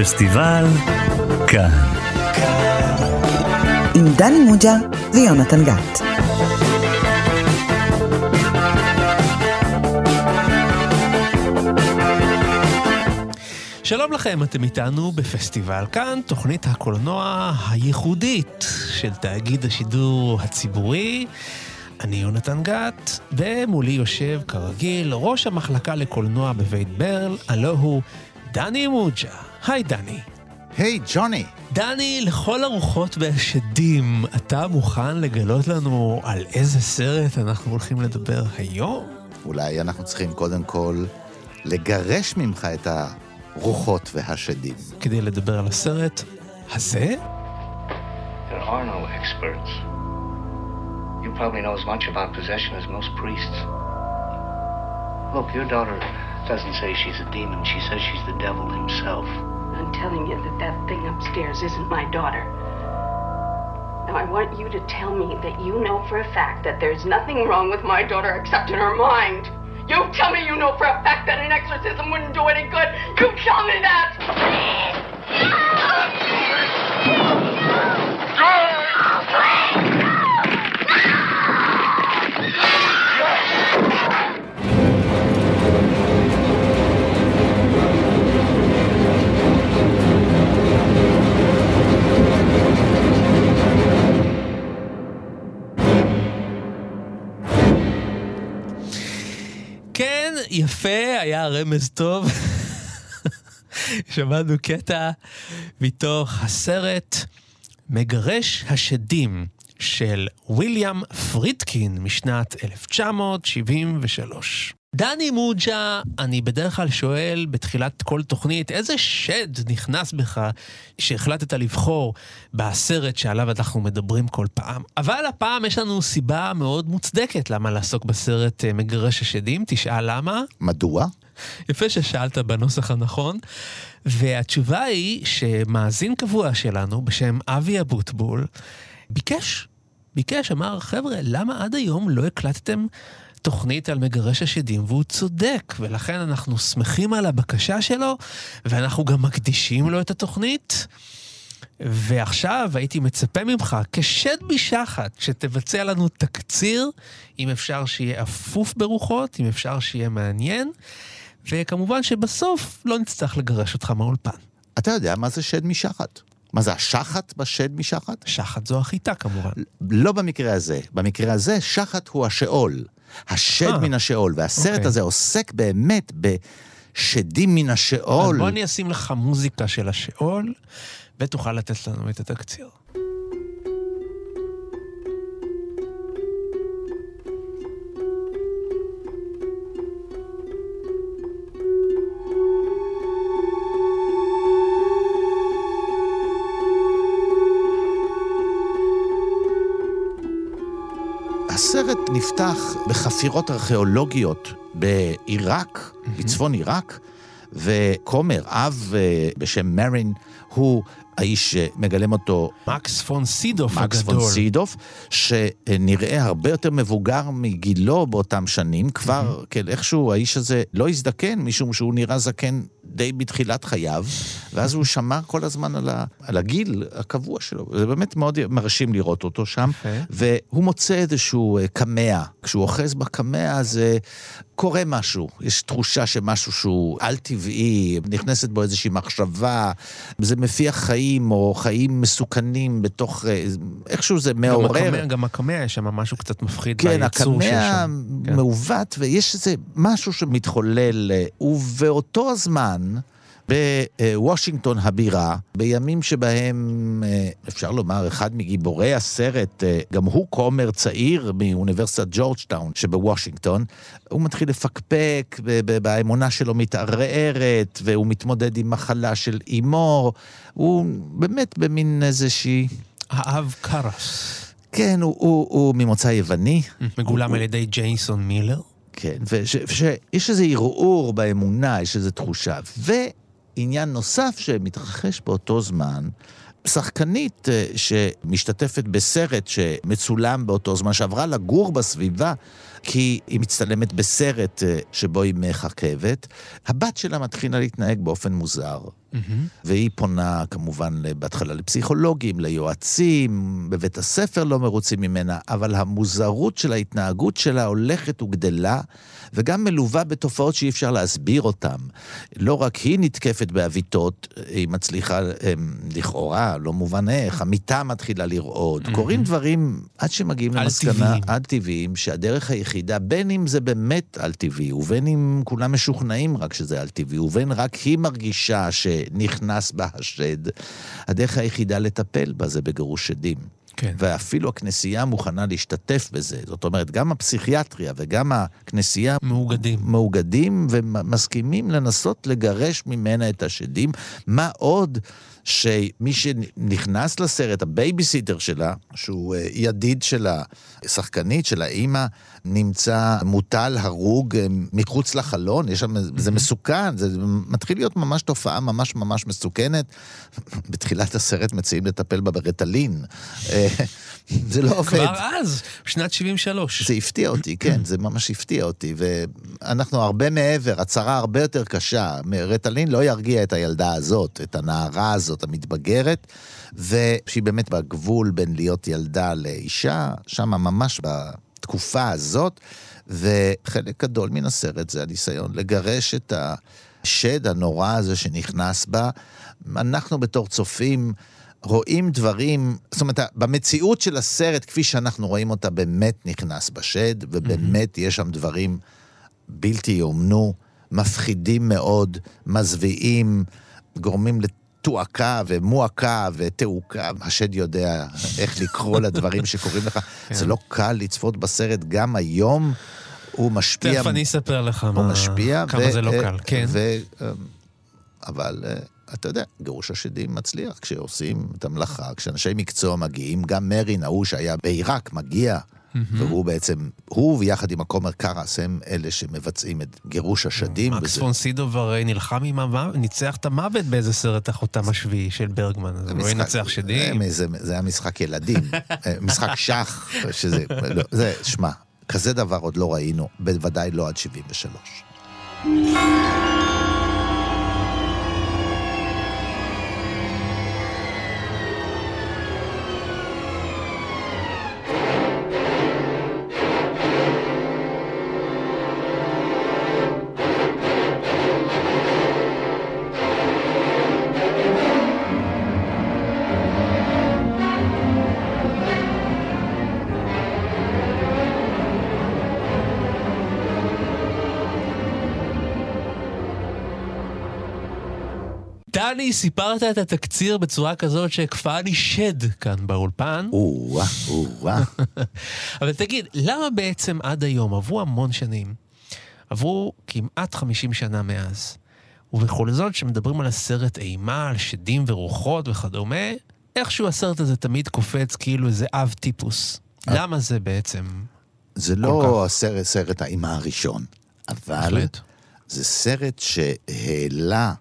פסטיבל כאן. עם דני מוג'ה ויונתן גת. שלום לכם, אתם איתנו בפסטיבל כאן, תוכנית הקולנוע הייחודית של תאגיד השידור הציבורי. אני יונתן גת, ומולי יושב כרגיל ראש המחלקה לקולנוע בבית ברל, הלו הוא דני מוג'ה. היי דני. היי, ג'וני. דני, לכל הרוחות והשדים, אתה מוכן לגלות לנו על איזה סרט אנחנו הולכים לדבר היום? אולי אנחנו צריכים קודם כל לגרש ממך את הרוחות והשדים. כדי לדבר על הסרט הזה? There are no experts. You probably know as much about possession as most priests. Look, your daughter doesn't say she's a demon. She says she's the devil himself. I'm telling you that that thing upstairs isn't my daughter. Now, I want you to tell me that you know for a fact that there's nothing wrong with my daughter except in her mind. You tell me you know for a fact that an exorcism wouldn't do any good. You tell me that! כן, יפה, היה רמז טוב. שמענו קטע מתוך הסרט מגרש השדים של ויליאם פרידקין משנת 1973. דני מוג'ה, אני בדרך כלל שואל בתחילת כל תוכנית, איזה שד נכנס בך שהחלטת לבחור בסרט שעליו אנחנו מדברים כל פעם? אבל הפעם יש לנו סיבה מאוד מוצדקת למה לעסוק בסרט אה, מגרש השדים, תשאל למה? מדוע? יפה ששאלת בנוסח הנכון. והתשובה היא שמאזין קבוע שלנו בשם אבי אבוטבול ביקש, ביקש, אמר, חבר'ה, למה עד היום לא הקלטתם תוכנית על מגרש השדים? והוא צודק, ולכן אנחנו שמחים על הבקשה שלו, ואנחנו גם מקדישים לו את התוכנית. ועכשיו הייתי מצפה ממך, כשד משחת, שתבצע לנו תקציר, אם אפשר שיהיה אפוף ברוחות, אם אפשר שיהיה מעניין. וכמובן שבסוף לא נצטרך לגרש אותך מהאולפן. אתה יודע מה זה שד משחת? מה זה השחת בשד משחת? שחת זו החיטה כמובן. לא במקרה הזה. במקרה הזה, שחת הוא השאול. השד אה, מן השאול. והסרט אוקיי. הזה עוסק באמת בשדים מן אז השאול. בוא אני אשים לך מוזיקה של השאול, ותוכל לתת לנו את התקציר. נפתח בחפירות ארכיאולוגיות בעיראק, בצפון עיראק, וכומר, אב אה, בשם מרין, הוא האיש שמגלם אותו מקס פון סידוף מקס הגדול. פון סידוף, שנראה הרבה יותר מבוגר מגילו באותם שנים, כבר, כן, איכשהו האיש הזה לא הזדקן, משום שהוא נראה זקן די בתחילת חייו, ואז הוא שמר כל הזמן על, ה, על הגיל הקבוע שלו. זה באמת מאוד מרשים לראות אותו שם, יפה. והוא מוצא איזשהו אה, קמע. כשהוא אוחז בקמע הזה, קורה משהו. יש תחושה שמשהו שהוא על-טבעי, נכנסת בו איזושהי מחשבה, זה מפיח חיים, או חיים מסוכנים בתוך... אה, איכשהו זה מעורר. הקמע- גם הקמע יש שם משהו קצת מפחיד כן, ביצור שיש הקמע שם. כן. מעוות, ויש איזה משהו שמתחולל, אה, ובאותו הזמן, בוושינגטון הבירה, בימים שבהם, אה, אפשר לומר, אחד מגיבורי הסרט, אה, גם הוא כומר צעיר מאוניברסיטת ג'ורג'טאון שבוושינגטון, הוא מתחיל לפקפק, באמונה שלו מתערערת, והוא מתמודד עם מחלה של אימו, הוא באמת במין איזושהי... האב קרס, כן, הוא, הוא, הוא ממוצא יווני, מגולם הוא- על ידי ג'ייסון מילר. כן, ושיש איזה ערעור באמונה, יש איזו תחושה. ועניין נוסף שמתרחש באותו זמן, שחקנית אה, שמשתתפת בסרט שמצולם באותו זמן, שעברה לגור בסביבה, כי היא מצטלמת בסרט אה, שבו היא מחכבת, הבת שלה מתחילה להתנהג באופן מוזר. והיא פונה כמובן בהתחלה לפסיכולוגים, ליועצים, בבית הספר לא מרוצים ממנה, אבל המוזרות של ההתנהגות שלה הולכת וגדלה, וגם מלווה בתופעות שאי אפשר להסביר אותן. לא רק היא נתקפת בעוויתות, היא מצליחה, הם, לכאורה, לא מובן איך, המיטה מתחילה לרעוד. קורים דברים עד שמגיעים למסקנה. על-טבעיים, שהדרך היחידה, בין אם זה באמת על-טבעי, ובין אם כולם משוכנעים רק שזה על-טבעי, ובין רק היא מרגישה שנכנס בה השד, הדרך היחידה לטפל בה זה בגירוש שדים. כן. ואפילו הכנסייה מוכנה להשתתף בזה. זאת אומרת, גם הפסיכיאטריה וגם הכנסייה מאוגדים. מאוגדים ומסכימים לנסות לגרש ממנה את השדים. מה עוד שמי שנכנס לסרט, הבייביסיטר שלה, שהוא אה, ידיד של השחקנית, של האימא, נמצא מוטל, הרוג, אה, מחוץ לחלון, יש שם, זה מסוכן, זה מתחיל להיות ממש תופעה ממש ממש מסוכנת. בתחילת הסרט מציעים לטפל בה ברטלין. זה לא עובד. כבר אז, בשנת 73. זה הפתיע אותי, כן, זה ממש הפתיע אותי, ואנחנו הרבה מעבר, הצהרה הרבה יותר קשה. רטלין לא ירגיע את הילדה הזאת, את הנערה הזאת, המתבגרת, ושהיא באמת בגבול בין להיות ילדה לאישה, שם ממש בתקופה הזאת, וחלק גדול מן הסרט זה הניסיון לגרש את השד הנורא הזה שנכנס בה. אנחנו בתור צופים, רואים דברים, זאת אומרת, במציאות של הסרט, כפי שאנחנו רואים אותה, באמת נכנס בשד, ובאמת mm-hmm. יש שם דברים בלתי יאומנו, מפחידים מאוד, מזוויעים, גורמים לתועקה ומועקה ותעוקה. השד יודע איך לקרוא לדברים שקורים לך. כן. זה לא קל לצפות בסרט גם היום. הוא משפיע... תכף אני אספר לך הוא מה... משפיע. כמה זה לא ו- קל, כן. ו- אבל אה, אתה יודע, גירוש השדים מצליח כשעושים את המלאכה, כשאנשי מקצוע מגיעים, גם מרין, ההוא שהיה בעיראק, מגיע, והוא בעצם, הוא ויחד עם הכומר קרס הם אלה שמבצעים את גירוש השדים. מקס וזה- פון סידוב הרי נלחם עם המוות, ניצח את המוות באיזה סרט החותם השביעי של ברגמן, אז הוא לא ינצח שדים. זה, זה היה משחק ילדים, אה, משחק שח, שזה, לא, זה, שמע, כזה דבר עוד לא ראינו, בוודאי לא עד 73. סיפרת את התקציר בצורה כזאת שהקפאה לי שד כאן באולפן. או-אה, או-אה. אבל תגיד, למה בעצם עד היום, עברו המון שנים, עברו כמעט 50 שנה מאז, ובכל זאת, כשמדברים על הסרט אימה, על שדים ורוחות וכדומה, איכשהו הסרט הזה תמיד קופץ כאילו איזה אב טיפוס. למה זה בעצם? זה לא הסרט, סרט האימה הראשון, אבל בהחלט. זה סרט שהעלה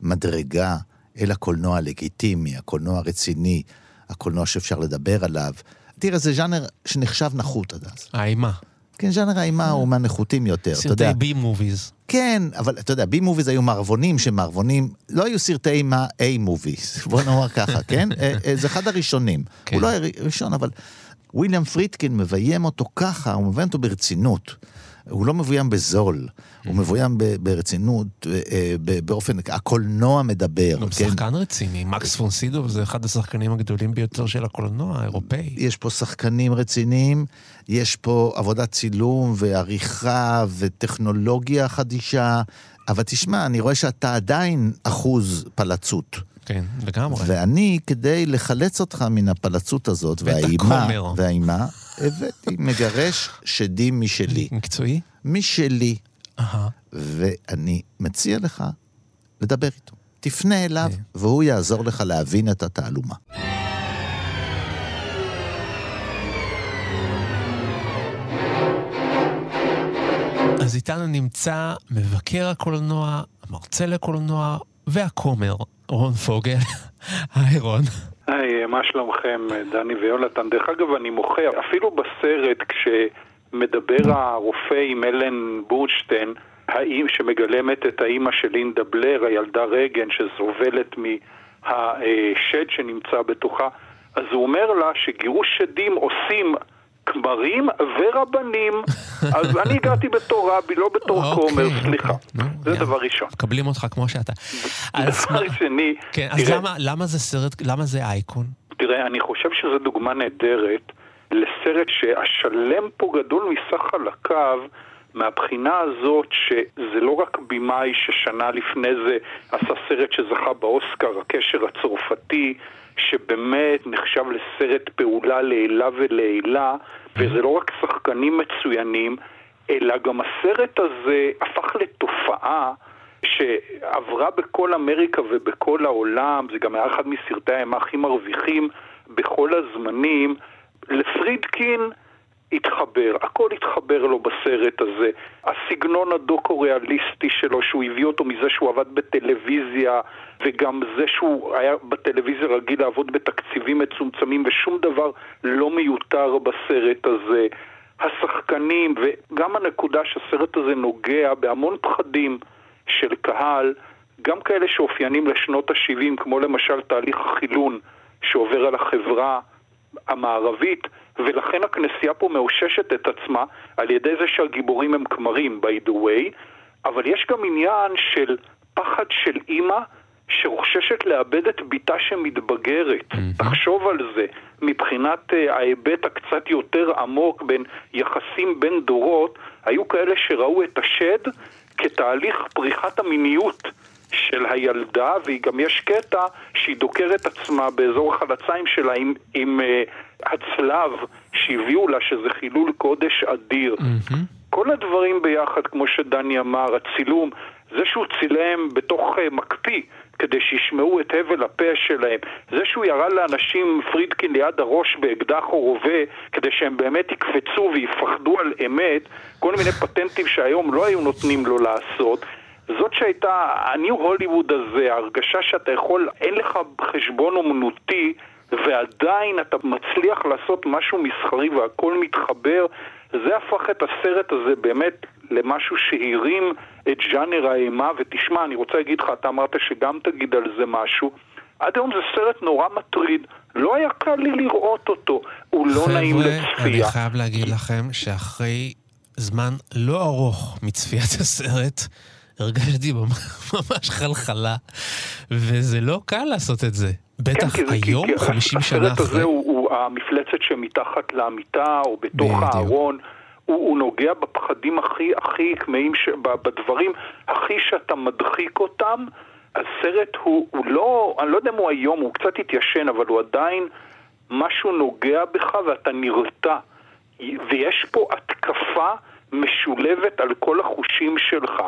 מדרגה אל הקולנוע הלגיטימי, הקולנוע הרציני, הקולנוע שאפשר לדבר עליו. תראה, זה ז'אנר שנחשב נחות עד אז. האימה. כן, ז'אנר האימה הוא מהנחותים יותר, אתה יודע. סרטי בי מוביז. כן, אבל אתה יודע, בי מוביז היו מערבונים שמערבונים, לא היו סרטי אימה איי מוביז, בוא נאמר ככה, כן? אה, אה, זה אחד הראשונים. כן. הוא לא הראשון, אבל וויליאם פרידקין מביים אותו ככה, הוא מביים אותו ברצינות. הוא לא מבוים בזול, הוא מבוים ברצינות, אה, אה, באופן, הקולנוע מדבר, גם כן? שחקן רציני, מקס פון סידוב זה אחד השחקנים הגדולים ביותר של הקולנוע האירופאי. יש פה שחקנים רציניים, יש פה עבודת צילום ועריכה וטכנולוגיה חדישה, אבל תשמע, אני רואה שאתה עדיין אחוז פלצות. כן, לגמרי. ואני, כדי לחלץ אותך מן הפלצות הזאת, והאימה. והאימה, הבאתי מגרש שדים משלי. מקצועי? משלי. אהה. ואני מציע לך לדבר איתו. תפנה אליו, כן. והוא יעזור לך להבין את התעלומה. אז איתנו נמצא מבקר הקולנוע, המרצה לקולנוע והכומר, רון פוגל. היי רון. היי, מה שלומכם, דני ויונתן? דרך אגב, אני מוחה, אפילו בסרט, כשמדבר הרופא עם אלן בורשטיין, האם שמגלמת את האימא של לינדה בלר, הילדה רגן, שסובלת מהשד שנמצא בתוכה. אז הוא אומר לה שגירוש שדים עושים כמרים ורבנים. אז אני הגעתי בתור רבי, לא בתור אוקיי, כומר, אוקיי. סליחה. נו, זה. דבר ראשון. מקבלים אותך כמו שאתה. דבר שני, כן, אז למה זה סרט, למה זה אייקון? תראה, אני חושב שזו דוגמה נהדרת לסרט שהשלם פה גדול מסך חלקיו מהבחינה הזאת שזה לא רק במאי ששנה לפני זה עשה סרט שזכה באוסקר, הקשר הצרפתי, שבאמת נחשב לסרט פעולה לעילה ולעילה, וזה לא רק שחקנים מצוינים, אלא גם הסרט הזה הפך לתופעה שעברה בכל אמריקה ובכל העולם, זה גם היה אחד מסרטי האימה הכי מרוויחים בכל הזמנים. לפרידקין התחבר, הכל התחבר לו בסרט הזה. הסגנון הדוקו-ריאליסטי שלו, שהוא הביא אותו מזה שהוא עבד בטלוויזיה, וגם זה שהוא היה בטלוויזיה רגיל לעבוד בתקציבים מצומצמים, ושום דבר לא מיותר בסרט הזה. השחקנים, וגם הנקודה שהסרט הזה נוגע בהמון פחדים של קהל, גם כאלה שאופיינים לשנות ה-70, כמו למשל תהליך החילון שעובר על החברה המערבית, ולכן הכנסייה פה מאוששת את עצמה על ידי זה שהגיבורים הם כמרים, by the way, אבל יש גם עניין של פחד של אימא שחוששת לאבד את בתה שמתבגרת. תחשוב על זה, מבחינת אה, ההיבט הקצת יותר עמוק בין יחסים בין דורות, היו כאלה שראו את השד כתהליך פריחת המיניות של הילדה, וגם יש קטע שהיא דוקרת עצמה באזור החלציים שלה עם, עם uh, הצלב שהביאו לה, שזה חילול קודש אדיר. כל הדברים ביחד, כמו שדני אמר, הצילום, זה שהוא צילם בתוך uh, מקפיא כדי שישמעו את הבל הפה שלהם, זה שהוא ירה לאנשים פרידקין ליד הראש באקדח או רובה כדי שהם באמת יקפצו ויפחדו על אמת, כל מיני פטנטים שהיום לא היו נותנים לו לעשות. זאת שהייתה, הניו הוליווד הזה, ההרגשה שאתה יכול, אין לך חשבון אומנותי ועדיין אתה מצליח לעשות משהו מסחרי והכל מתחבר, זה הפך את הסרט הזה באמת למשהו שהרים את ז'אנר האימה, ותשמע, אני רוצה להגיד לך, אתה אמרת שגם תגיד על זה משהו. עד היום זה סרט נורא מטריד, לא היה קל לי לראות אותו, הוא לא נעים חבר'ה, אני לצפייה. חייב להגיד לכם שאחרי זמן לא ארוך מצפיית הסרט, הרגשתי ממש חלחלה, וזה לא קל לעשות את זה. בטח כן, כי כי- היום, כי 50 שנה הסרט הזה אחרי. הוא, הוא המפלצת שמתחת למיטה או בתוך בדיוק. הארון. הוא, הוא נוגע בפחדים הכי הכי כמהים, ש- בדברים הכי שאתה מדחיק אותם. הסרט הוא, הוא לא, אני לא יודע אם הוא היום, הוא קצת התיישן, אבל הוא עדיין, משהו נוגע בך ואתה נרתע. ויש פה התקפה משולבת על כל החושים שלך.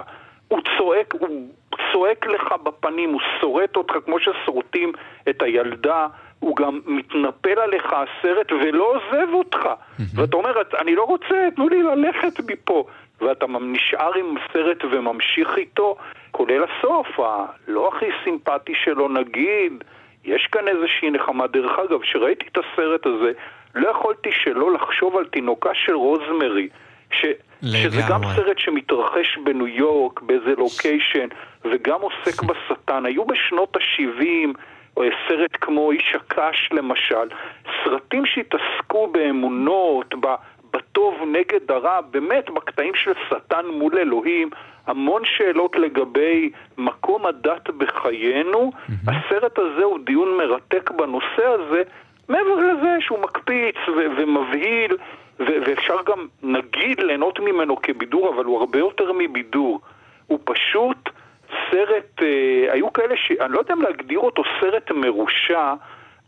הוא צועק, הוא צועק לך בפנים, הוא שורט אותך כמו ששורטים את הילדה, הוא גם מתנפל עליך הסרט ולא עוזב אותך. ואתה אומר, אני לא רוצה, תנו לי ללכת מפה. ואתה נשאר עם הסרט וממשיך איתו, כולל הסוף, הלא הכי סימפטי שלו נגיד. יש כאן איזושהי נחמה. דרך אגב, כשראיתי את הסרט הזה, לא יכולתי שלא לחשוב על תינוקה של רוזמרי, ש... שזה גם. סרט שמתרחש בניו יורק, באיזה לוקיישן, וגם עוסק בשטן. היו בשנות ה-70, סרט כמו איש הקש למשל, סרטים שהתעסקו באמונות, בטוב נגד הרע, באמת בקטעים של שטן מול אלוהים, המון שאלות לגבי מקום הדת בחיינו. הסרט הזה הוא דיון מרתק בנושא הזה, מעבר לזה שהוא מקפיץ ו- ומבהיל, ו- ואפשר גם, נגיד, ליהנות ממנו כבידור, אבל הוא הרבה יותר מבידור. הוא פשוט סרט, אה, היו כאלה ש... אני לא יודע אם להגדיר אותו סרט מרושע,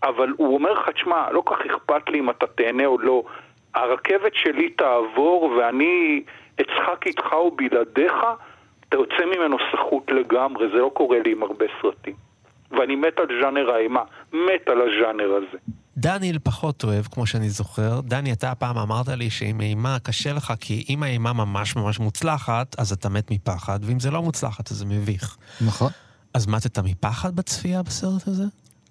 אבל הוא אומר לך, תשמע, לא כך אכפת לי אם אתה תהנה או לא. הרכבת שלי תעבור ואני אצחק איתך ובלעדיך, אתה יוצא ממנו סחוט לגמרי, זה לא קורה לי עם הרבה סרטים. ואני מת על ז'אנר האימה, מת על הז'אנר הזה. דניאל פחות אוהב, כמו שאני זוכר. דני, אתה פעם אמרת לי שעם אימה קשה לך, כי אם האימה ממש ממש מוצלחת, אז אתה מת מפחד, ואם זה לא מוצלחת, אז זה מביך. נכון. אז מתת מפחד בצפייה בסרט הזה?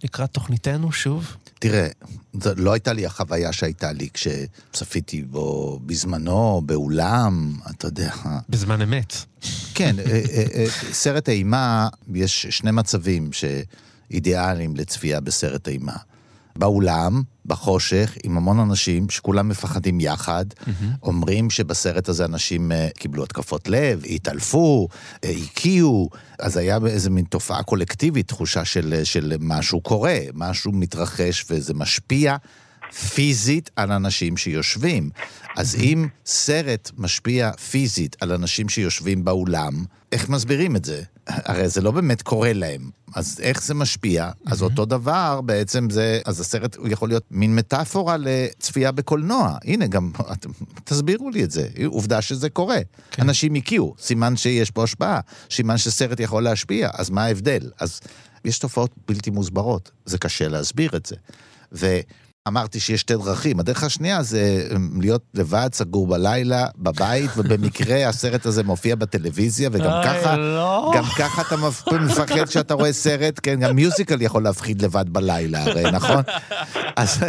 לקראת תוכניתנו שוב? תראה, זו לא הייתה לי החוויה שהייתה לי כשצפיתי בו בזמנו, באולם, אתה יודע. בזמן אמת. כן, אה, אה, אה, סרט אימה, יש שני מצבים שאידיאליים לצפייה בסרט אימה. באולם, בחושך, עם המון אנשים שכולם מפחדים יחד, אומרים שבסרט הזה אנשים אה, קיבלו התקפות לב, התעלפו, אה, הקיאו, אז היה איזה מין תופעה קולקטיבית, תחושה של, של משהו קורה, משהו מתרחש וזה משפיע. פיזית על אנשים שיושבים. אז אם סרט משפיע פיזית על אנשים שיושבים באולם, איך מסבירים את זה? הרי זה לא באמת קורה להם. אז איך זה משפיע? אז אותו דבר בעצם זה, אז הסרט הוא יכול להיות מין מטאפורה לצפייה בקולנוע. הנה, גם, אתם- תסבירו לי את זה. עובדה שזה קורה. אנשים הקיאו, סימן שיש פה השפעה, סימן שסרט יכול להשפיע, אז מה ההבדל? אז יש תופעות בלתי מוסברות, זה קשה להסביר את זה. ואמרתי שיש שתי דרכים, הדרך השנייה זה אה, להיות לבד, סגור בלילה, בבית, ובמקרה הסרט הזה מופיע בטלוויזיה, וגם אוי, ככה, לא. גם ככה אתה מפ- מפחד שאתה רואה סרט, כן, גם מיוזיקל יכול להפחיד לבד בלילה, הרי, נכון? אז,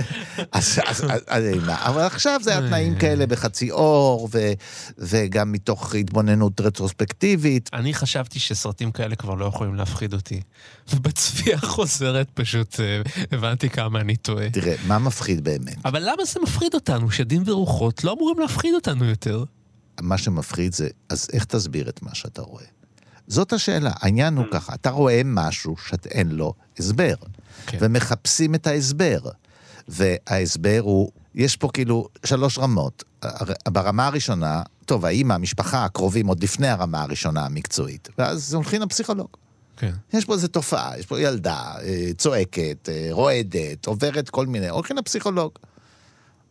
אז, אז, אז, אז, אבל עכשיו זה היה תנאים כאלה בחצי אור, ו, וגם מתוך התבוננות רטרוספקטיבית. אני חשבתי שסרטים כאלה כבר לא יכולים להפחיד אותי. ובצפייה חוזרת פשוט אה, הבנתי כמה אני טועה. תראה, מה מפחיד באמת? אבל למה זה מפחיד אותנו, שדים ורוחות לא אמורים להפחיד אותנו יותר? מה שמפחיד זה, אז איך תסביר את מה שאתה רואה? זאת השאלה. העניין הוא ככה, אתה רואה משהו שאין לו הסבר, כן. ומחפשים את ההסבר. וההסבר הוא, יש פה כאילו שלוש רמות. ברמה הראשונה, טוב, האמא, המשפחה, הקרובים, עוד לפני הרמה הראשונה המקצועית, ואז הולכים לפסיכולוג. כן. יש פה איזו תופעה, יש פה ילדה אה, צועקת, אה, רועדת, עוברת כל מיני, הולכים לפסיכולוג.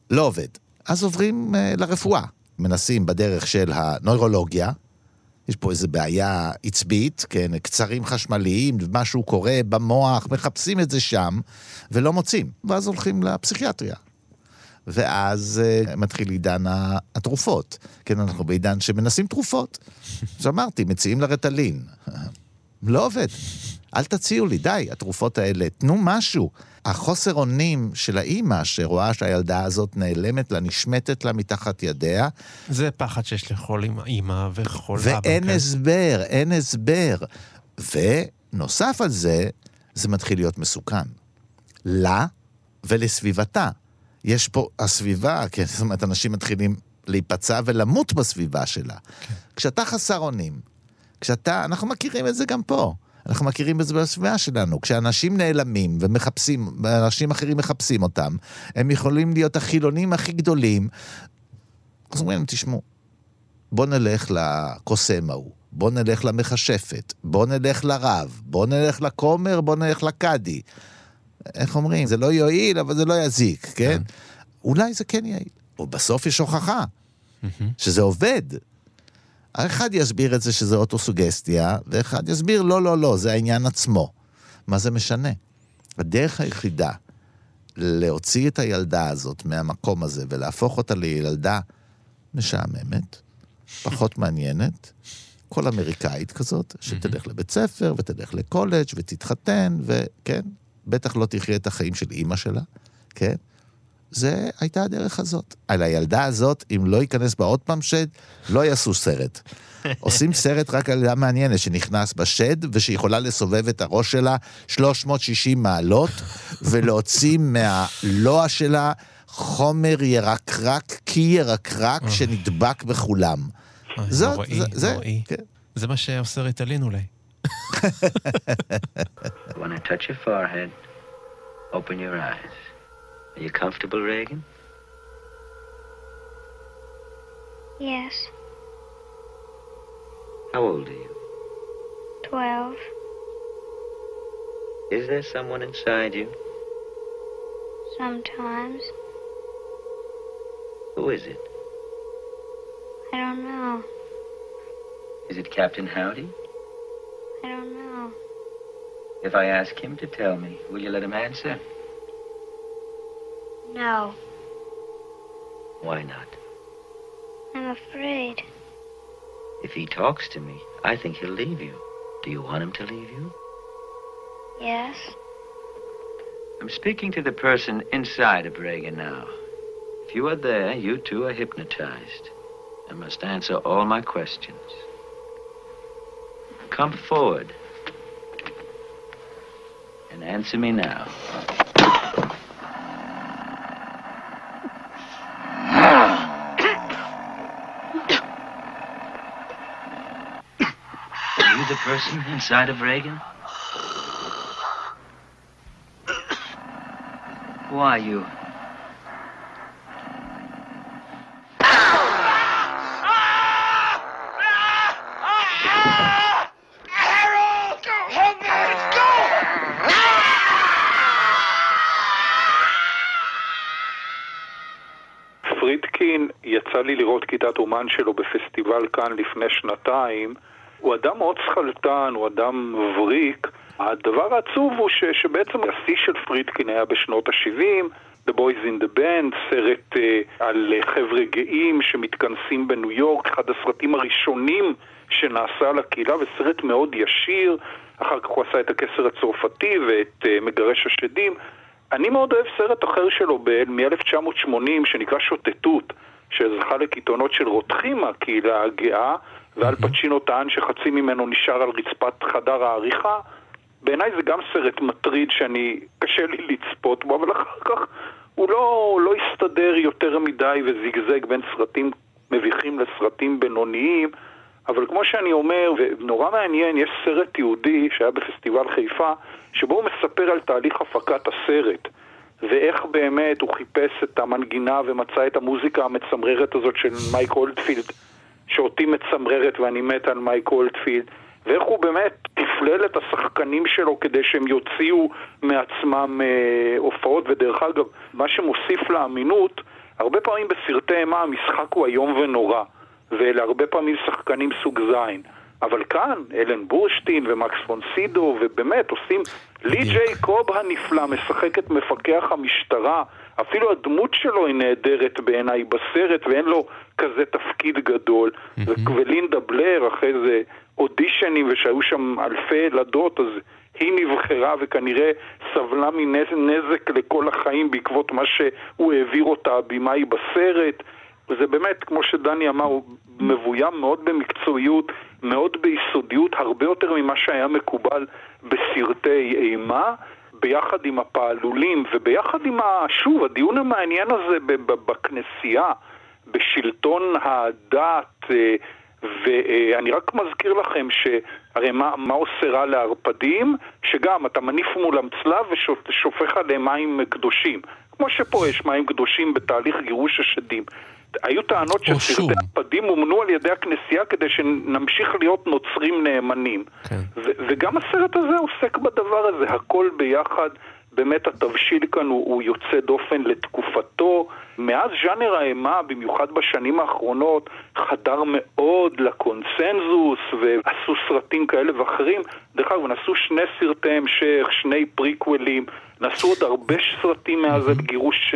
לא עובד. אז עוברים אה, לרפואה. מנסים בדרך של הנוירולוגיה, יש פה איזו בעיה עצבית, כן, קצרים חשמליים, משהו קורה במוח, מחפשים את זה שם, ולא מוצאים. ואז הולכים לפסיכיאטריה. ואז uh, מתחיל עידן התרופות. כן, אנחנו בעידן שמנסים תרופות. אז אמרתי, מציעים לרטלין. לא עובד. אל תציעו לי, די, התרופות האלה, תנו משהו. החוסר אונים של האימא שרואה שהילדה הזאת נעלמת לה, נשמטת לה מתחת ידיה, זה פחד שיש לכל אימא וכל אבא. ואין. הסבר, אין הסבר. ונוסף על זה, זה מתחיל להיות מסוכן. לה ולסביבתה. יש פה, הסביבה, כן, זאת אומרת, אנשים מתחילים להיפצע ולמות בסביבה שלה. כן. כשאתה חסר אונים, כשאתה, אנחנו מכירים את זה גם פה. אנחנו מכירים את זה בסביבה שלנו. כשאנשים נעלמים ומחפשים, ואנשים אחרים מחפשים אותם, הם יכולים להיות החילונים הכי גדולים. אז אומרים תשמעו, בוא נלך לקוסם ההוא, בוא נלך למכשפת, בוא נלך לרב, בוא נלך לכומר, בוא נלך לקאדי. איך אומרים? זה לא יועיל, אבל זה לא יזיק, כן? אולי זה כן יעיל. או בסוף יש הוכחה שזה עובד. האחד יסביר את זה שזה אוטוסוגסטיה, ואחד יסביר, לא, לא, לא, זה העניין עצמו. מה זה משנה? הדרך היחידה להוציא את הילדה הזאת מהמקום הזה ולהפוך אותה לילדה משעממת, פחות מעניינת, כל אמריקאית כזאת, שתלך לבית ספר ותלך לקולג' ותתחתן, וכן, בטח לא תחיה את החיים של אימא שלה, כן? זה הייתה הדרך הזאת. על הילדה הזאת, אם לא ייכנס בה עוד פעם שד, לא יעשו סרט. עושים סרט רק על ילדה מעניינת שנכנס בשד, ושיכולה לסובב את הראש שלה 360 מעלות, ולהוציא מהלוע שלה חומר ירקרק, קי ירקרק שנדבק בכולם. אוי, זאת- נוראי, זה- זה- נוראי. כן. זה מה שעושה ריטלין אולי. When I touch your forehead, open your eyes. Are you comfortable, Reagan? Yes, How old are you? 12. Is there someone inside you? Sometimes. Who is it? I don't know. Is it Captain Howdy? I don't know. If I ask him to tell me, will you let him answer? No, Why not? I'm afraid. If he talks to me, I think he'll leave you. Do you want him to leave you? Yes, I'm speaking to the person inside of Reagan now. If you are there, you too are hypnotized and must answer all my questions. Come forward and answer me now. The person inside of Reagan? Who are you? יצא לי לראות כיתת אומן שלו בפסטיבל כאן לפני שנתיים. הוא אדם מאוד שכלתן, הוא אדם מבריק. הדבר העצוב הוא ש, שבעצם השיא של פרידקין היה בשנות ה-70, The Boys in the Band, סרט uh, על uh, חבר'ה גאים שמתכנסים בניו יורק, אחד הסרטים הראשונים שנעשה לקהילה, וסרט מאוד ישיר. אחר כך הוא עשה את הכסר הצרפתי ואת uh, מגרש השדים. אני מאוד אוהב סרט אחר שלו מ-1980 שנקרא שוטטות, שזכה לקיתונות של רותחים מהקהילה הגאה, ואל פצ'ינו טען שחצי ממנו נשאר על רצפת חדר העריכה. בעיניי זה גם סרט מטריד שאני, קשה לי לצפות בו, אבל אחר כך הוא לא, לא הסתדר יותר מדי וזיגזג בין סרטים מביכים לסרטים בינוניים. אבל כמו שאני אומר, ונורא מעניין, יש סרט יהודי שהיה בפסטיבל חיפה, שבו הוא מספר על תהליך הפקת הסרט, ואיך באמת הוא חיפש את המנגינה ומצא את המוזיקה המצמררת הזאת של מייק אולדפילד, שאותי מצמררת ואני מת על מייק אולדפילד, ואיך הוא באמת תפלל את השחקנים שלו כדי שהם יוציאו מעצמם אה, הופעות, ודרך אגב, מה שמוסיף לאמינות, הרבה פעמים בסרטי אימה המשחק הוא איום ונורא. ואלה הרבה פעמים שחקנים סוג זין. אבל כאן, אלן בורשטיין ומקס פונסידו, ובאמת עושים... לי ג'יי קוב הנפלא משחק את מפקח המשטרה, אפילו הדמות שלו היא נהדרת בעיניי בסרט, ואין לו כזה תפקיד גדול. ולינדה בלר, אחרי זה אודישנים, ושהיו שם אלפי ילדות, אז היא נבחרה וכנראה סבלה מנזק לכל החיים בעקבות מה שהוא העביר אותה הבמאי בסרט. וזה באמת, כמו שדני אמר, הוא מבוים מאוד במקצועיות, מאוד ביסודיות, הרבה יותר ממה שהיה מקובל בסרטי אימה, ביחד עם הפעלולים וביחד עם, ה... שוב, הדיון המעניין הזה בכנסייה, בשלטון הדת, ואני רק מזכיר לכם שהרי מה, מה עושה רע לערפדים? שגם אתה מניף מולם צלב ושופך עליהם מים קדושים. כמו שפה יש מים קדושים בתהליך גירוש השדים. היו טענות שסרטי הפדים אומנו על ידי הכנסייה כדי שנמשיך להיות נוצרים נאמנים. כן. וגם הסרט הזה עוסק בדבר הזה, הכל ביחד. באמת התבשיל כאן הוא, הוא יוצא דופן לתקופתו. מאז ז'אנר האימה, במיוחד בשנים האחרונות, חדר מאוד לקונסנזוס ועשו סרטים כאלה ואחרים. דרך אגב, נעשו שני סרטי המשך, שני פריקוולים, נעשו עוד הרבה סרטים מאז את גירוש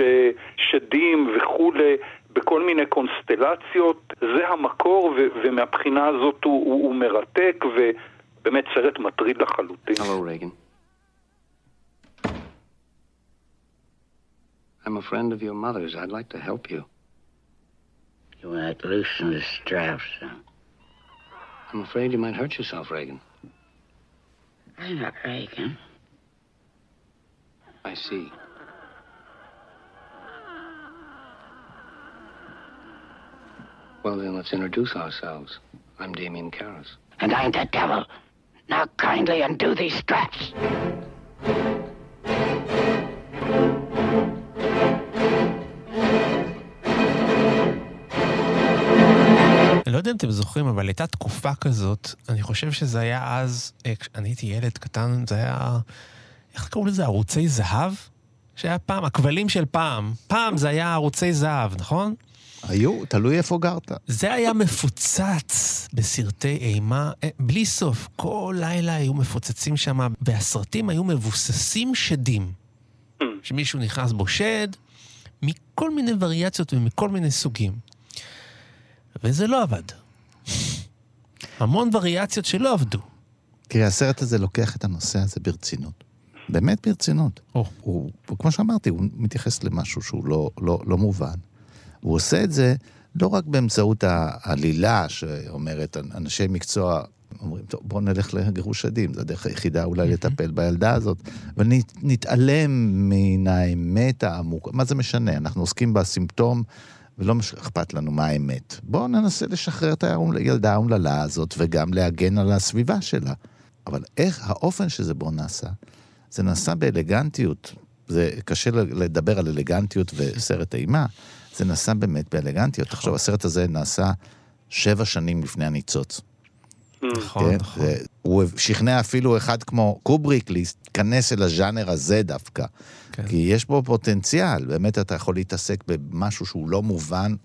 שדים וכולי. בכל מיני קונסטלציות, זה המקור, ו- ומהבחינה הזאת הוא, הוא, הוא מרתק, ובאמת סרט מטריד לחלוטין. Hello, Reagan. I'm a friend of your mother's. I'd like to help you. You want to loosen the straps, son? I'm afraid you might hurt yourself, Reagan. I'm not Reagan. I see. Well, then, let's introduce ourselves. I'm Damien Karras. And I'm the devil. Now kindly undo these straps. אני לא יודע אם אתם זוכרים, אבל הייתה תקופה כזאת, אני חושב שזה היה אז, כשאני הייתי ילד קטן, זה היה, איך קראו לזה? ערוצי זהב? שהיה פעם, הכבלים של פעם. פעם זה היה ערוצי זהב, נכון? היו, תלוי איפה גרת. זה היה מפוצץ בסרטי אימה, בלי סוף. כל לילה היו מפוצצים שם, והסרטים היו מבוססים שדים. שמישהו נכנס בו שד, מכל מיני וריאציות ומכל מיני סוגים. וזה לא עבד. המון וריאציות שלא עבדו. תראה, הסרט הזה לוקח את הנושא הזה ברצינות. באמת ברצינות. הוא, הוא, כמו שאמרתי, הוא מתייחס למשהו שהוא לא, לא, לא מובן. הוא עושה את זה לא רק באמצעות העלילה שאומרת, אנשי מקצוע אומרים, טוב, בואו נלך לגירוש עדים, זו הדרך היחידה אולי לטפל בילדה הזאת, ונתעלם מן האמת העמוקה. מה זה משנה? אנחנו עוסקים בסימפטום, ולא מש- אכפת לנו מה האמת. בואו ננסה לשחרר את הילדה האומללה הזאת, וגם להגן על הסביבה שלה. אבל איך, האופן שזה בו נעשה, זה נעשה באלגנטיות. זה קשה לדבר על אלגנטיות וסרט אימה, זה נעשה באמת באלגנטיות. תחשוב, הסרט הזה נעשה שבע שנים לפני הניצוץ. נכון, כן? נכון. זה- הוא שכנע אפילו אחד כמו קובריק להיכנס אל הז'אנר הזה דווקא. כן. כי יש בו פוטנציאל, באמת אתה יכול להתעסק במשהו שהוא לא מובן,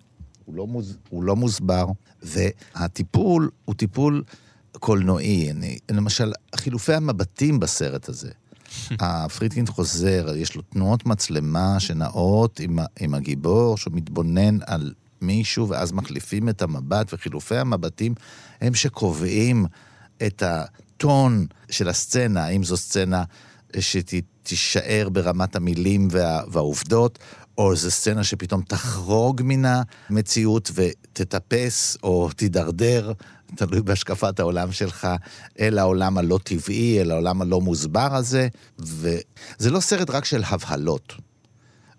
הוא לא, מוז, הוא לא מוסבר, והטיפול הוא טיפול קולנועי. אני, למשל, חילופי המבטים בסרט הזה. הפרידקין חוזר, יש לו תנועות מצלמה שנעות עם, עם הגיבור, שמתבונן על מישהו, ואז מחליפים את המבט, וחילופי המבטים הם שקובעים את הטון של הסצנה, האם זו סצנה שתישאר ברמת המילים וה, והעובדות, או זו סצנה שפתאום תחרוג מן המציאות ותטפס או תידרדר, תלוי בהשקפת העולם שלך, אל העולם הלא טבעי, אל העולם הלא מוסבר הזה. וזה לא סרט רק של הבהלות.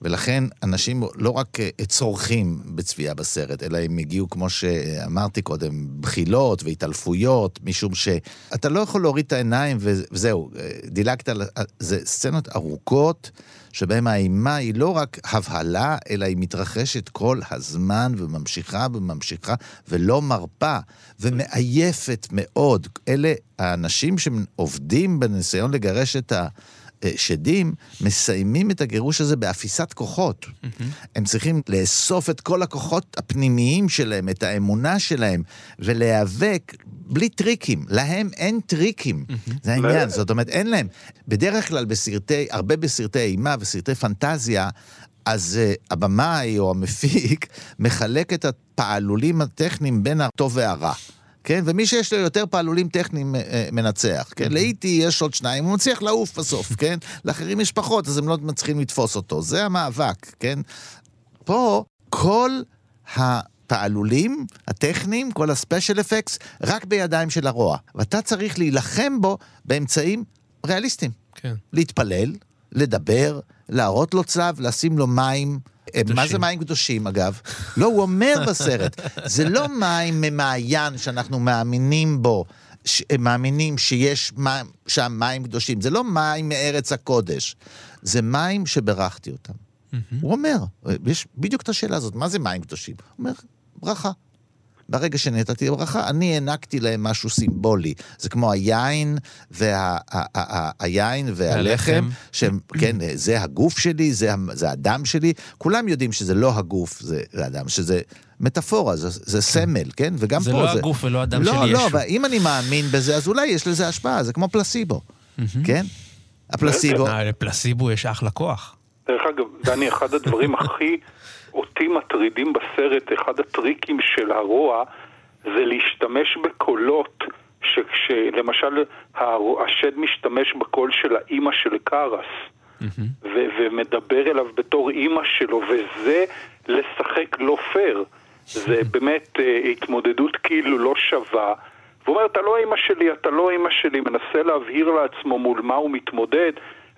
ולכן אנשים לא רק אה, צורכים בצפייה בסרט, אלא הם הגיעו, כמו שאמרתי קודם, בחילות והתעלפויות, משום שאתה לא יכול להוריד את העיניים וזהו, אה, דילגת על... זה סצנות ארוכות, שבהן האימה היא לא רק הבהלה, אלא היא מתרחשת כל הזמן וממשיכה וממשיכה ולא מרפה ומעייפת מאוד. אלה האנשים שעובדים בניסיון לגרש את ה... שדים מסיימים את הגירוש הזה באפיסת כוחות. הם צריכים לאסוף את כל הכוחות הפנימיים שלהם, את האמונה שלהם, ולהיאבק בלי טריקים. להם אין טריקים. זה העניין, זאת אומרת, אין להם. בדרך כלל בסרטי, הרבה בסרטי אימה וסרטי פנטזיה, אז uh, הבמאי או המפיק מחלק את הפעלולים הטכניים בין הטוב והרע. כן? ומי שיש לו יותר פעלולים טכניים אה, מנצח, כן? לאיטי יש עוד שניים, הוא מצליח לעוף בסוף, כן? לאחרים יש פחות, אז הם לא מצליחים לתפוס אותו. זה המאבק, כן? פה כל הפעלולים הטכניים, כל הספיישל אפקס, רק בידיים של הרוע. ואתה צריך להילחם בו באמצעים ריאליסטיים. כן. להתפלל, לדבר, להראות לו צלב, לשים לו מים. קדושים. מה זה מים קדושים, אגב? לא, הוא אומר בסרט, זה לא מים ממעיין שאנחנו מאמינים בו, ש... מאמינים שיש מים, שם מים קדושים. זה לא מים מארץ הקודש, זה מים שברכתי אותם. הוא אומר, יש בדיוק את השאלה הזאת, מה זה מים קדושים? הוא אומר, ברכה. ברגע שנתתי ברכה, אני הענקתי להם משהו סימבולי. זה כמו היין, וה, ה, ה, ה, היין והלחם, שהם, כן, זה הגוף שלי, זה, זה הדם שלי. כולם יודעים שזה לא הגוף, זה הדם, שזה מטאפורה, זה, זה סמל, כן? וגם זה פה לא זה... הגוף ולא הדם לא, של ישו. לא, לא, ואם אני מאמין בזה, אז אולי יש לזה השפעה, זה כמו פלסיבו, כן? הפלסיבו... לפלסיבו יש אחלה כוח. דרך אגב, דני, אחד הדברים הכי אותי מטרידים בסרט, אחד הטריקים של הרוע, זה להשתמש בקולות, שכשלמשל השד משתמש בקול של האימא של קארס, ו- ומדבר אליו בתור אימא שלו, וזה לשחק לא פייר. זה באמת uh, התמודדות כאילו לא שווה. והוא אומר, אתה לא אימא שלי, אתה לא אימא שלי, מנסה להבהיר לעצמו מול מה הוא מתמודד,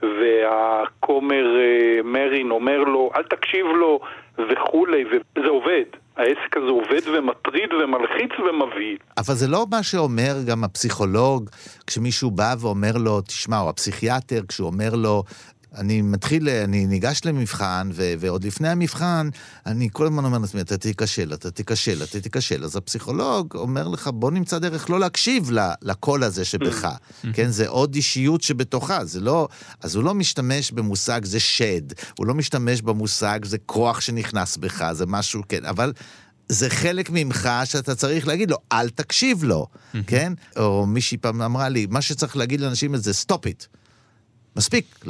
והכומר uh, מרין אומר לו, אל תקשיב לו, וכולי, וזה עובד. העסק הזה עובד ומטריד ומלחיץ ומבהיל. אבל זה לא מה שאומר גם הפסיכולוג, כשמישהו בא ואומר לו, תשמע, או הפסיכיאטר, כשהוא אומר לו, אני מתחיל, אני ניגש למבחן, ו- ועוד לפני המבחן, אני כל הזמן אומר לעצמי, אתה תיכשל, אתה תיכשל, אתה תיכשל. אז הפסיכולוג אומר לך, בוא נמצא דרך לא להקשיב לקול הזה שבך. כן, זה עוד אישיות שבתוכה, זה לא... אז הוא לא משתמש במושג זה שד, הוא לא משתמש במושג זה כוח שנכנס בך, זה משהו, כן, אבל... זה חלק ממך שאתה צריך להגיד לו, אל תקשיב לו, כן? או מישהי פעם אמרה לי, מה שצריך להגיד לאנשים זה stop it. מספיק,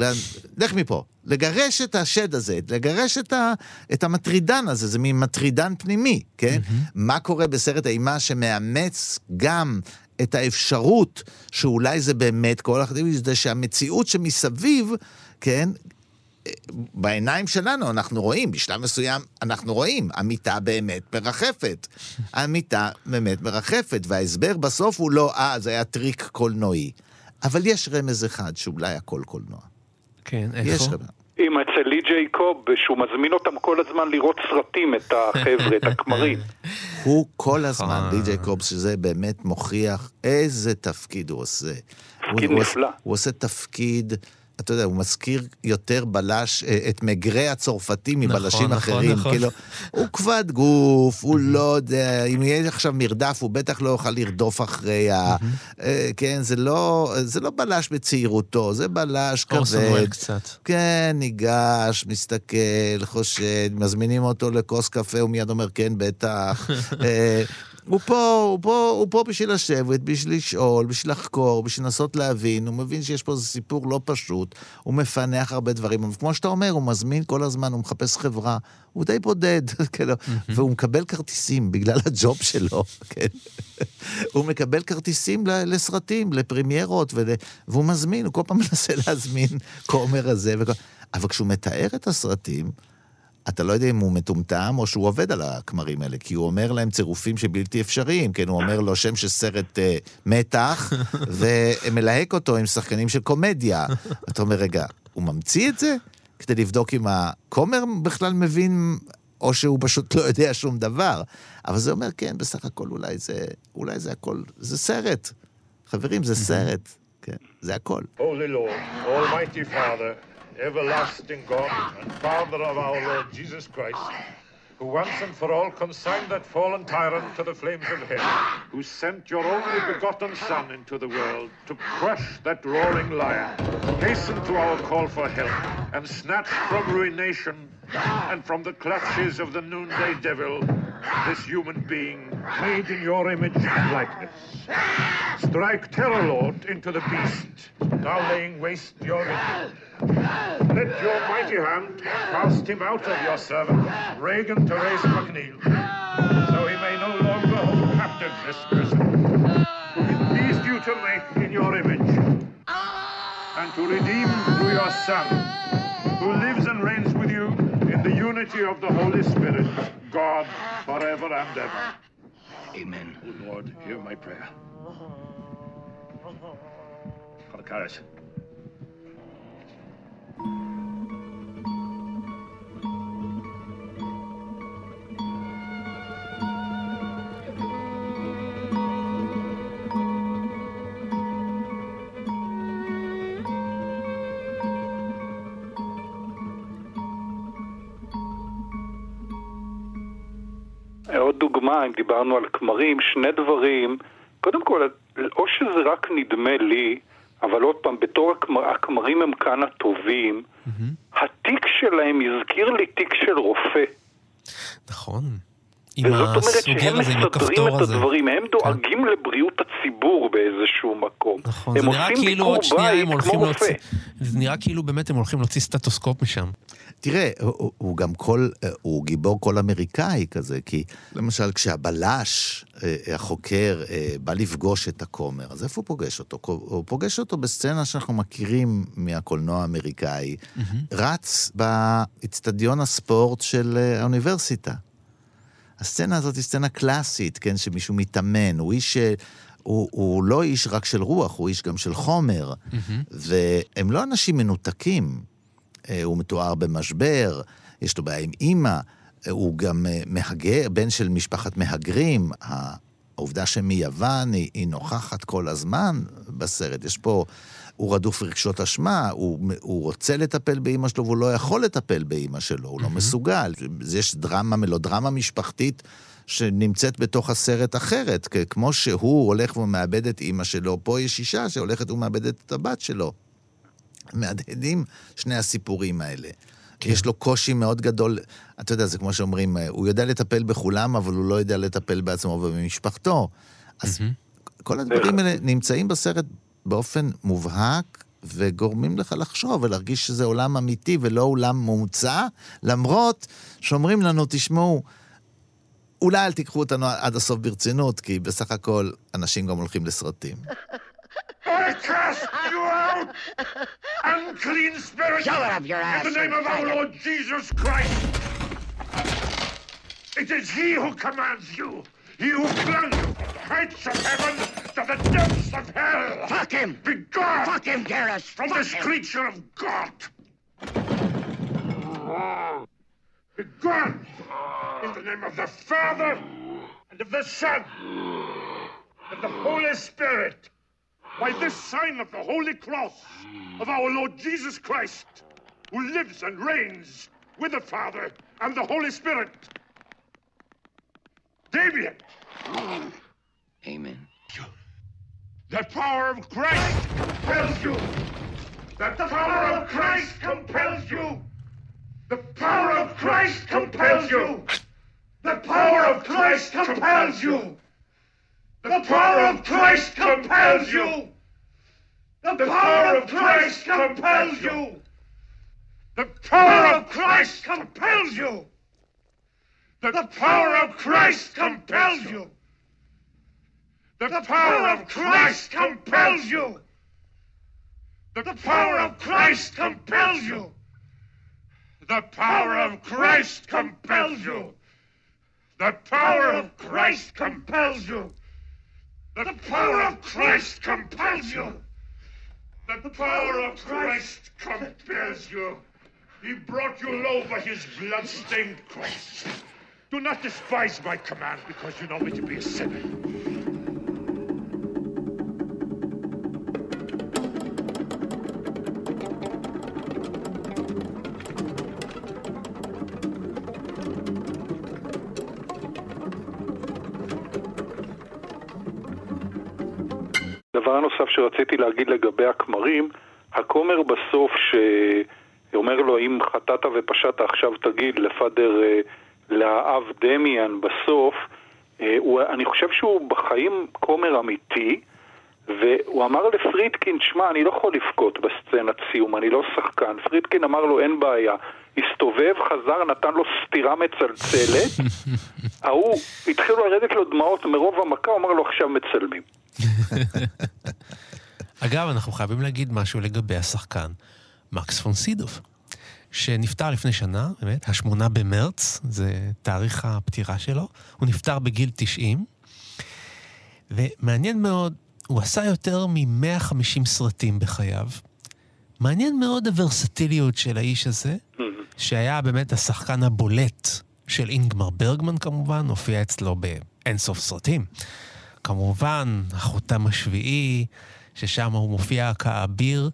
לך מפה. לגרש את השד הזה, לגרש את, ה, את המטרידן הזה, זה מין מטרידן פנימי, כן? Mm-hmm. מה קורה בסרט אימה שמאמץ גם את האפשרות שאולי זה באמת כל האקטיביזם, זה שהמציאות שמסביב, כן, בעיניים שלנו אנחנו רואים, בשלב מסוים אנחנו רואים, המיטה באמת מרחפת. המיטה באמת מרחפת, וההסבר בסוף הוא לא, אה, זה היה טריק קולנועי. אבל יש רמז אחד שאולי הכל קולנוע. כן, יש איפה? רמז. עם אצל לי ג'ייקוב, שהוא מזמין אותם כל הזמן לראות סרטים, את החבר'ה, את הכמרים. הוא כל הזמן, נכון. די.ג'יי קובס, שזה באמת מוכיח איזה תפקיד הוא עושה. תפקיד הוא, הוא נפלא. עושה- הוא עושה תפקיד, אתה יודע, הוא מזכיר יותר בלש, אה, את מגרי הצרפתי מבלשים נכון, אחרים. נכון. כאילו, הוא כבד גוף, הוא לא יודע, אם יהיה עכשיו מרדף, הוא בטח לא יוכל לרדוף אחרי ה... אה, כן, זה לא, זה לא בלש בצעירותו, זה בלש אורסון וול כבד. קצת. כן, ניגש, מסתכל, חושד, מזמינים אותו לכוס קפה, הוא מיד אומר, כן, בטח. הוא פה, הוא פה, הוא פה בשביל לשבת, בשביל לשאול, בשביל לחקור, בשביל לנסות להבין, הוא מבין שיש פה איזה סיפור לא פשוט, הוא מפענח הרבה דברים, אבל כמו שאתה אומר, הוא מזמין כל הזמן, הוא מחפש חברה, הוא די בודד, כאילו, והוא מקבל כרטיסים בגלל הג'וב שלו, כן. הוא מקבל כרטיסים לסרטים, לפרמיירות, ול... והוא מזמין, הוא כל פעם מנסה להזמין כומר הזה. וכל... אבל כשהוא מתאר את הסרטים, אתה לא יודע אם הוא מטומטם או שהוא עובד על הכמרים האלה, כי הוא אומר להם צירופים שבלתי אפשריים, כן, הוא אומר לו שם של סרט אה, מתח, ומלהק אותו עם שחקנים של קומדיה. אתה אומר, רגע, הוא ממציא את זה? כדי לבדוק אם הכומר בכלל מבין, או שהוא פשוט לא יודע שום דבר. אבל זה אומר, כן, בסך הכל אולי זה, אולי זה הכל, זה סרט. חברים, זה סרט. כן, זה הכל. Holy Lord, Almighty Father, everlasting God, and Father of our Lord Jesus Christ, who once and for all consigned that fallen tyrant to the flames of hell, who sent your only begotten Son into the world to crush that roaring lion, hasten to our call for help, and snatch from ruination and from the clutches of the noonday devil this human being made in your image and likeness. Strike terror, Lord, into the beast, now laying waste your image. Let your mighty hand cast him out of your servant, Reagan Therese McNeil, so he may no longer hold captive this person, it pleased you to make in your image, and to redeem through your Son, who lives and reigns the unity of the Holy Spirit, God, forever and ever. Amen. Oh Lord, hear my prayer. Call the carriage. דוגמה, אם דיברנו על כמרים, שני דברים. קודם כל, או שזה רק נדמה לי, אבל עוד פעם, בתור הכמר, הכמרים הם כאן הטובים, התיק שלהם הזכיר לי תיק של רופא. נכון. עם וזאת אומרת הסוגר שהם הזה, עם מסדרים הכפתור את הזה. הדברים, הם דואגים לבריאות הציבור באיזשהו מקום. נכון, הם זה נראה כאילו עוד שנייה הם הולכים להוציא... זה נראה כאילו באמת הם הולכים להוציא סטטוסקופ משם. תראה, הוא, הוא גם כל, הוא גיבור כל אמריקאי כזה, כי למשל כשהבלש, אה, החוקר, אה, בא לפגוש את הכומר, אז איפה הוא פוגש אותו? הוא פוגש אותו בסצנה שאנחנו מכירים מהקולנוע האמריקאי, רץ באצטדיון הספורט של אה, האוניברסיטה. הסצנה הזאת היא סצנה קלאסית, כן, שמישהו מתאמן, הוא איש... אה, הוא, הוא לא איש רק של רוח, הוא איש גם של חומר. והם לא אנשים מנותקים. אה, הוא מתואר במשבר, יש לו בעיה עם אימא, אה, הוא גם מהגר, בן של משפחת מהגרים. העובדה שמיוון היא, היא נוכחת כל הזמן בסרט. יש פה, הוא רדוף רגשות אשמה, הוא, הוא רוצה לטפל באימא שלו והוא לא יכול לטפל באימא שלו, הוא לא מסוגל. יש דרמה, מלודרמה משפחתית. שנמצאת בתוך הסרט אחרת, כי כמו שהוא הולך ומאבד את אימא שלו, פה יש אישה שהולכת ומאבדת את הבת שלו. מהדהדים שני הסיפורים האלה. כן. יש לו קושי מאוד גדול, אתה יודע, זה כמו שאומרים, אה, הוא יודע לטפל בכולם, אבל הוא לא יודע לטפל בעצמו ובמשפחתו. אז כל הדברים האלה נמצאים בסרט באופן מובהק, וגורמים לך לחשוב ולהרגיש שזה עולם אמיתי ולא עולם מומצא, למרות שאומרים לנו, תשמעו, אולי אל תיקחו אותנו עד הסוף ברצינות, כי בסך הכל אנשים גם הולכים לסרטים. I cast you out! Unclean spirit! Shove it up your ass In the name and of our faggot. Lord Jesus Christ! It is He who commands you! He who you from the heights of heaven to the depths of hell! Fuck him! Be gone! Fuck him, Garrus! From Fuck this him. creature of God! Be gone! In the name of the Father, and of the Son, and the Holy Spirit! By this sign of the Holy Cross of our Lord Jesus Christ, who lives and reigns with the Father and the Holy Spirit. Damien! Amen. The power of Christ compels you! The power of Christ compels you! The power of Christ compels you! The power of Christ compels you! The power of Christ compels you! The power of Christ compels you! The power of Christ compels you! The power of Christ compels you! The power of Christ compels you! The power of Christ compels you! The power of Christ compels you! The power of Christ compels you! The power of Christ compels you! The power of Christ compels you! He brought you low by his blood-stained cross. Do not despise my command because you know me to be a sinner. דבר נוסף שרציתי להגיד לגבי הכמרים, הכומר בסוף שאומר לו אם חטאת ופשעת עכשיו תגיד לפאדר, אה, לאב דמיאן בסוף, אה, הוא, אני חושב שהוא בחיים כומר אמיתי, והוא אמר לפרידקין, שמע, אני לא יכול לבכות בסצנת סיום, אני לא שחקן. פרידקין אמר לו, אין בעיה. הסתובב, חזר, נתן לו סטירה מצלצלת. ההוא, התחילו לרדת לו דמעות מרוב המכה, הוא אמר לו, עכשיו מצלמים. אגב, אנחנו חייבים להגיד משהו לגבי השחקן, מקס פון סידוב, שנפטר לפני שנה, באמת, השמונה במרץ, זה תאריך הפטירה שלו. הוא נפטר בגיל 90, ומעניין מאוד, הוא עשה יותר מ-150 סרטים בחייו. מעניין מאוד הוורסטיליות של האיש הזה, שהיה באמת השחקן הבולט של אינגמר ברגמן כמובן, הופיע אצלו באינסוף סרטים. כמובן, החותם השביעי, ששם הוא מופיע כאביר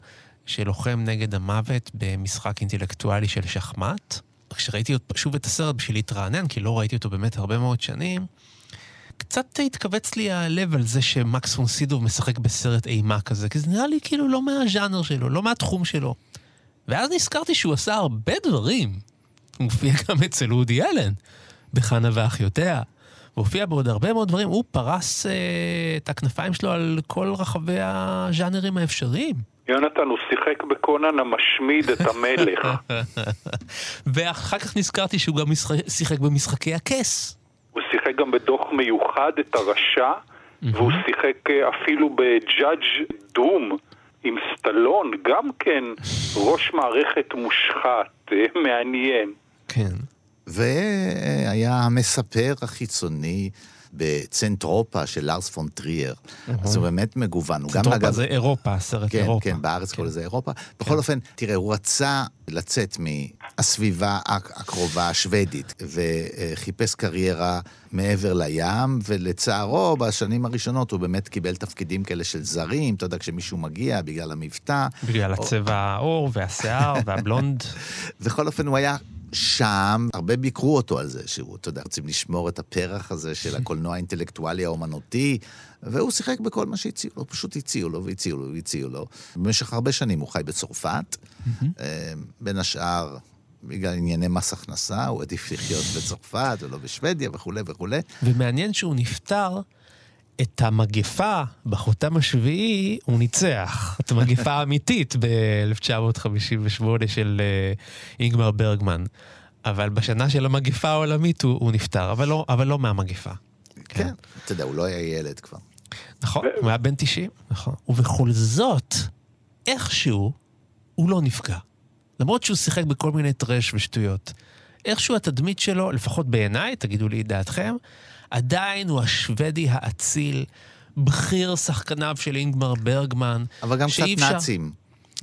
שלוחם נגד המוות במשחק אינטלקטואלי של שחמט. כשראיתי שוב את הסרט בשביל להתרענן, כי לא ראיתי אותו באמת הרבה מאוד שנים, קצת התכווץ לי הלב על זה שמקס פון סידוב משחק בסרט אימה כזה, כי זה נראה לי כאילו לא מהז'אנר שלו, לא מהתחום שלו. ואז נזכרתי שהוא עשה הרבה דברים. הוא מופיע גם אצל אודי אלן, בחנה ואחיותיה. הוא הופיע בעוד הרבה מאוד דברים. הוא פרס אה, את הכנפיים שלו על כל רחבי הז'אנרים האפשריים. יונתן, הוא שיחק בקונן המשמיד את המלך. ואחר כך נזכרתי שהוא גם שיחק במשחקי הכס. הוא שיחק גם בדוח מיוחד את הרשע, והוא שיחק אה, אפילו בג'אדג' דום עם סטלון, גם כן ראש מערכת מושחת, אה, מעניין. כן. והיה המספר החיצוני בצנטרופה של לארס פון טריאר. אז הוא באמת מגוון. צנטרופה אגב... זה אירופה, סרט כן, אירופה. כן, בארץ קוראים לזה אירופה. בכל אופן, תראה, הוא רצה לצאת מהסביבה הקרובה השוודית, וחיפש קריירה מעבר לים, ולצערו, בשנים הראשונות הוא באמת קיבל תפקידים כאלה של זרים, אתה יודע, כשמישהו מגיע בגלל המבטא. בגלל הצבע העור והשיער והבלונד. בכל אופן, הוא היה שם, הרבה ביקרו אותו על זה, שהוא, אתה יודע, רוצים לשמור את הפרח הזה של הקולנוע האינטלקטואלי האומנותי, והוא שיחק בכל מה שהציעו לו, פשוט הציעו לו והציעו לו והציעו לו. במשך הרבה שנים הוא חי בצרפת, אה, בין השאר... בגלל ענייני מס הכנסה, הוא עדיף לחיות בצרפת ולא בשוודיה וכולי וכולי. ומעניין שהוא נפטר, את המגפה בחותם השביעי הוא ניצח. את המגפה האמיתית ב-1958 של אה, אינגמר ברגמן. אבל בשנה של המגיפה העולמית הוא, הוא נפטר, אבל לא, אבל לא מהמגיפה. כן, אתה יודע, הוא לא היה ילד כבר. נכון, הוא היה בן 90, נכון. ובכל זאת, איכשהו, הוא לא נפגע. למרות שהוא שיחק בכל מיני טרש ושטויות. איכשהו התדמית שלו, לפחות בעיניי, תגידו לי את דעתכם, עדיין הוא השוודי האציל, בכיר שחקניו של אינגמר ברגמן. אבל גם קצת אפשר- נאצים.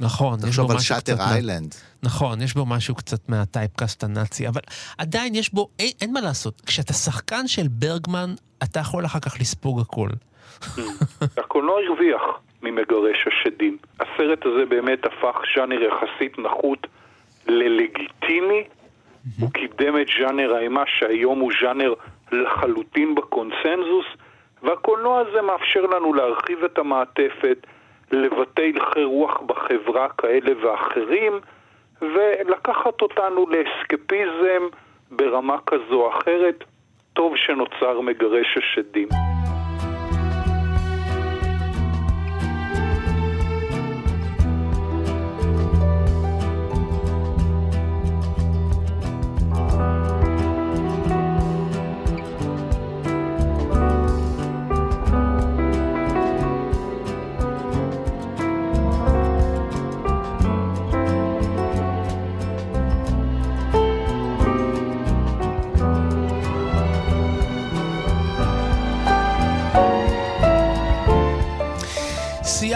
נכון, יש בו תחשוב על משהו שאטר קצת... איילנד. נכון, יש בו משהו קצת מהטייפקאסט הנאצי, אבל עדיין יש בו, אין, אין מה לעשות. כשאתה שחקן של ברגמן, אתה יכול אחר כך לספוג הכל. הקולנוע הרוויח ממגרש השדים. הסרט הזה באמת הפך ז'אנר יחסית נחות ללגיטימי. הוא קידם את ז'אנר האימה שהיום הוא ז'אנר לחלוטין בקונסנזוס, והקולנוע הזה מאפשר לנו להרחיב את המעטפת, לבטא הלכי רוח בחברה כאלה ואחרים, ולקחת אותנו לאסקפיזם ברמה כזו או אחרת. טוב שנוצר מגרש השדים.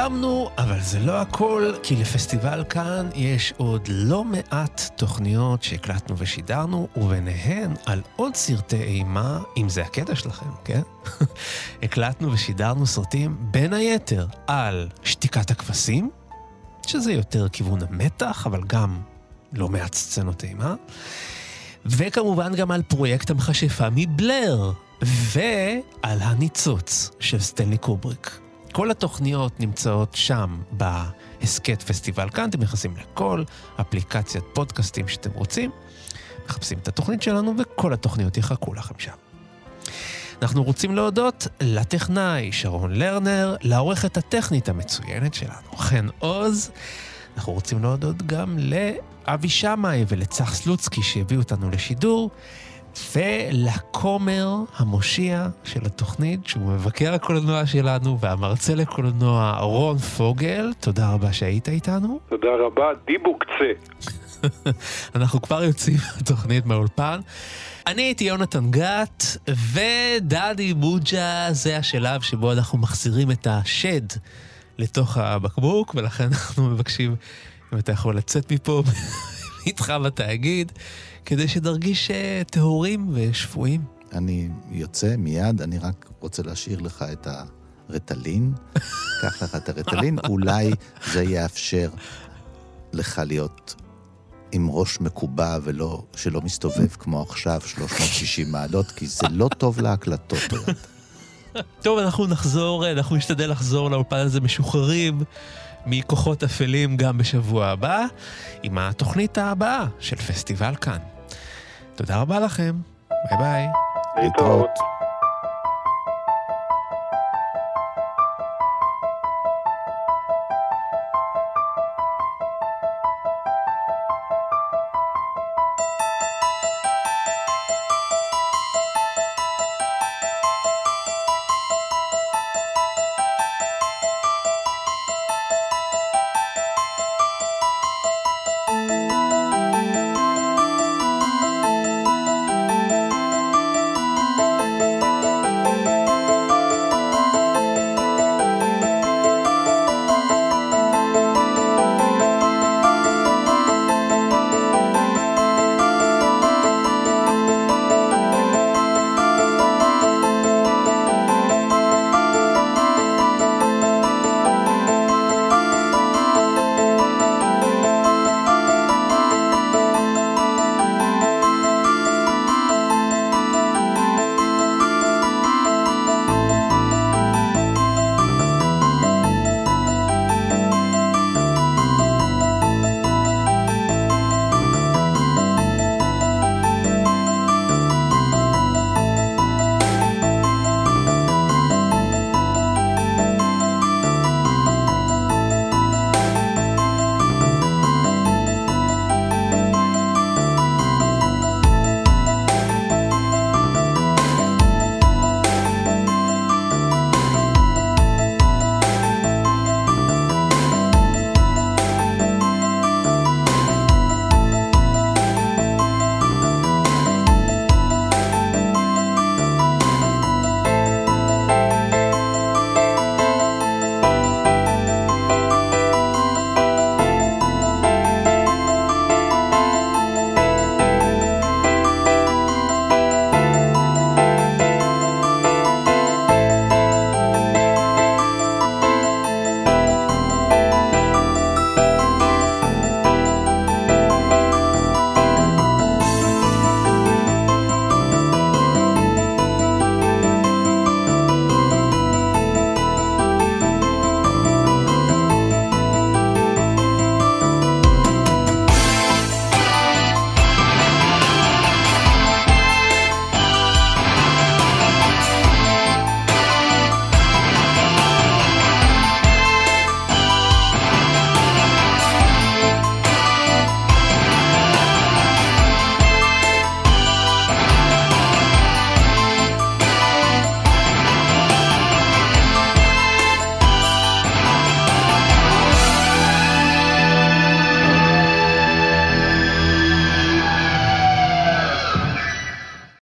סיימנו, אבל זה לא הכל, כי לפסטיבל כאן יש עוד לא מעט תוכניות שהקלטנו ושידרנו, וביניהן על עוד סרטי אימה, אם זה הקטע שלכם, כן? הקלטנו ושידרנו סרטים בין היתר על שתיקת הכבשים, שזה יותר כיוון המתח, אבל גם לא מעט סצנות אימה. וכמובן גם על פרויקט המכשפה מבלר, ועל הניצוץ של סטנלי קובריק. כל התוכניות נמצאות שם בהסכת פסטיבל כאן, אתם נכנסים לכל אפליקציית פודקאסטים שאתם רוצים, מחפשים את התוכנית שלנו וכל התוכניות יחכו לכם שם. אנחנו רוצים להודות לטכנאי שרון לרנר, לעורכת הטכנית המצוינת שלנו, חן עוז. אנחנו רוצים להודות גם לאבי שמאי ולצח סלוצקי שהביאו אותנו לשידור, ולכומר המושיע של התוכנית, שהוא מבקר הקולנוע שלנו והמרצה לקולנוע רון פוגל. תודה רבה שהיית איתנו. תודה רבה, דיבוק צא. אנחנו כבר יוצאים מהתוכנית מהאולפן. אני הייתי יונתן גת, ודדי בוג'ה זה השלב שבו אנחנו מחזירים את השד לתוך הבקבוק, ולכן אנחנו מבקשים אם אתה יכול לצאת מפה איתך בתאגיד, כדי שנרגיש אה, טהורים ושפויים. אני יוצא מיד, אני רק רוצה להשאיר לך את הרטלין. קח לך את הרטלין, אולי זה יאפשר לך להיות עם ראש מקובע ולא, שלא מסתובב כמו עכשיו 360 מעלות, כי זה לא טוב להקלטות. טוב, אנחנו נחזור, אנחנו נשתדל לחזור לאולפן הזה משוחררים מכוחות אפלים גם בשבוע הבא, עם התוכנית הבאה של פסטיבל כאן. תודה רבה לכם, ביי ביי. להתראות.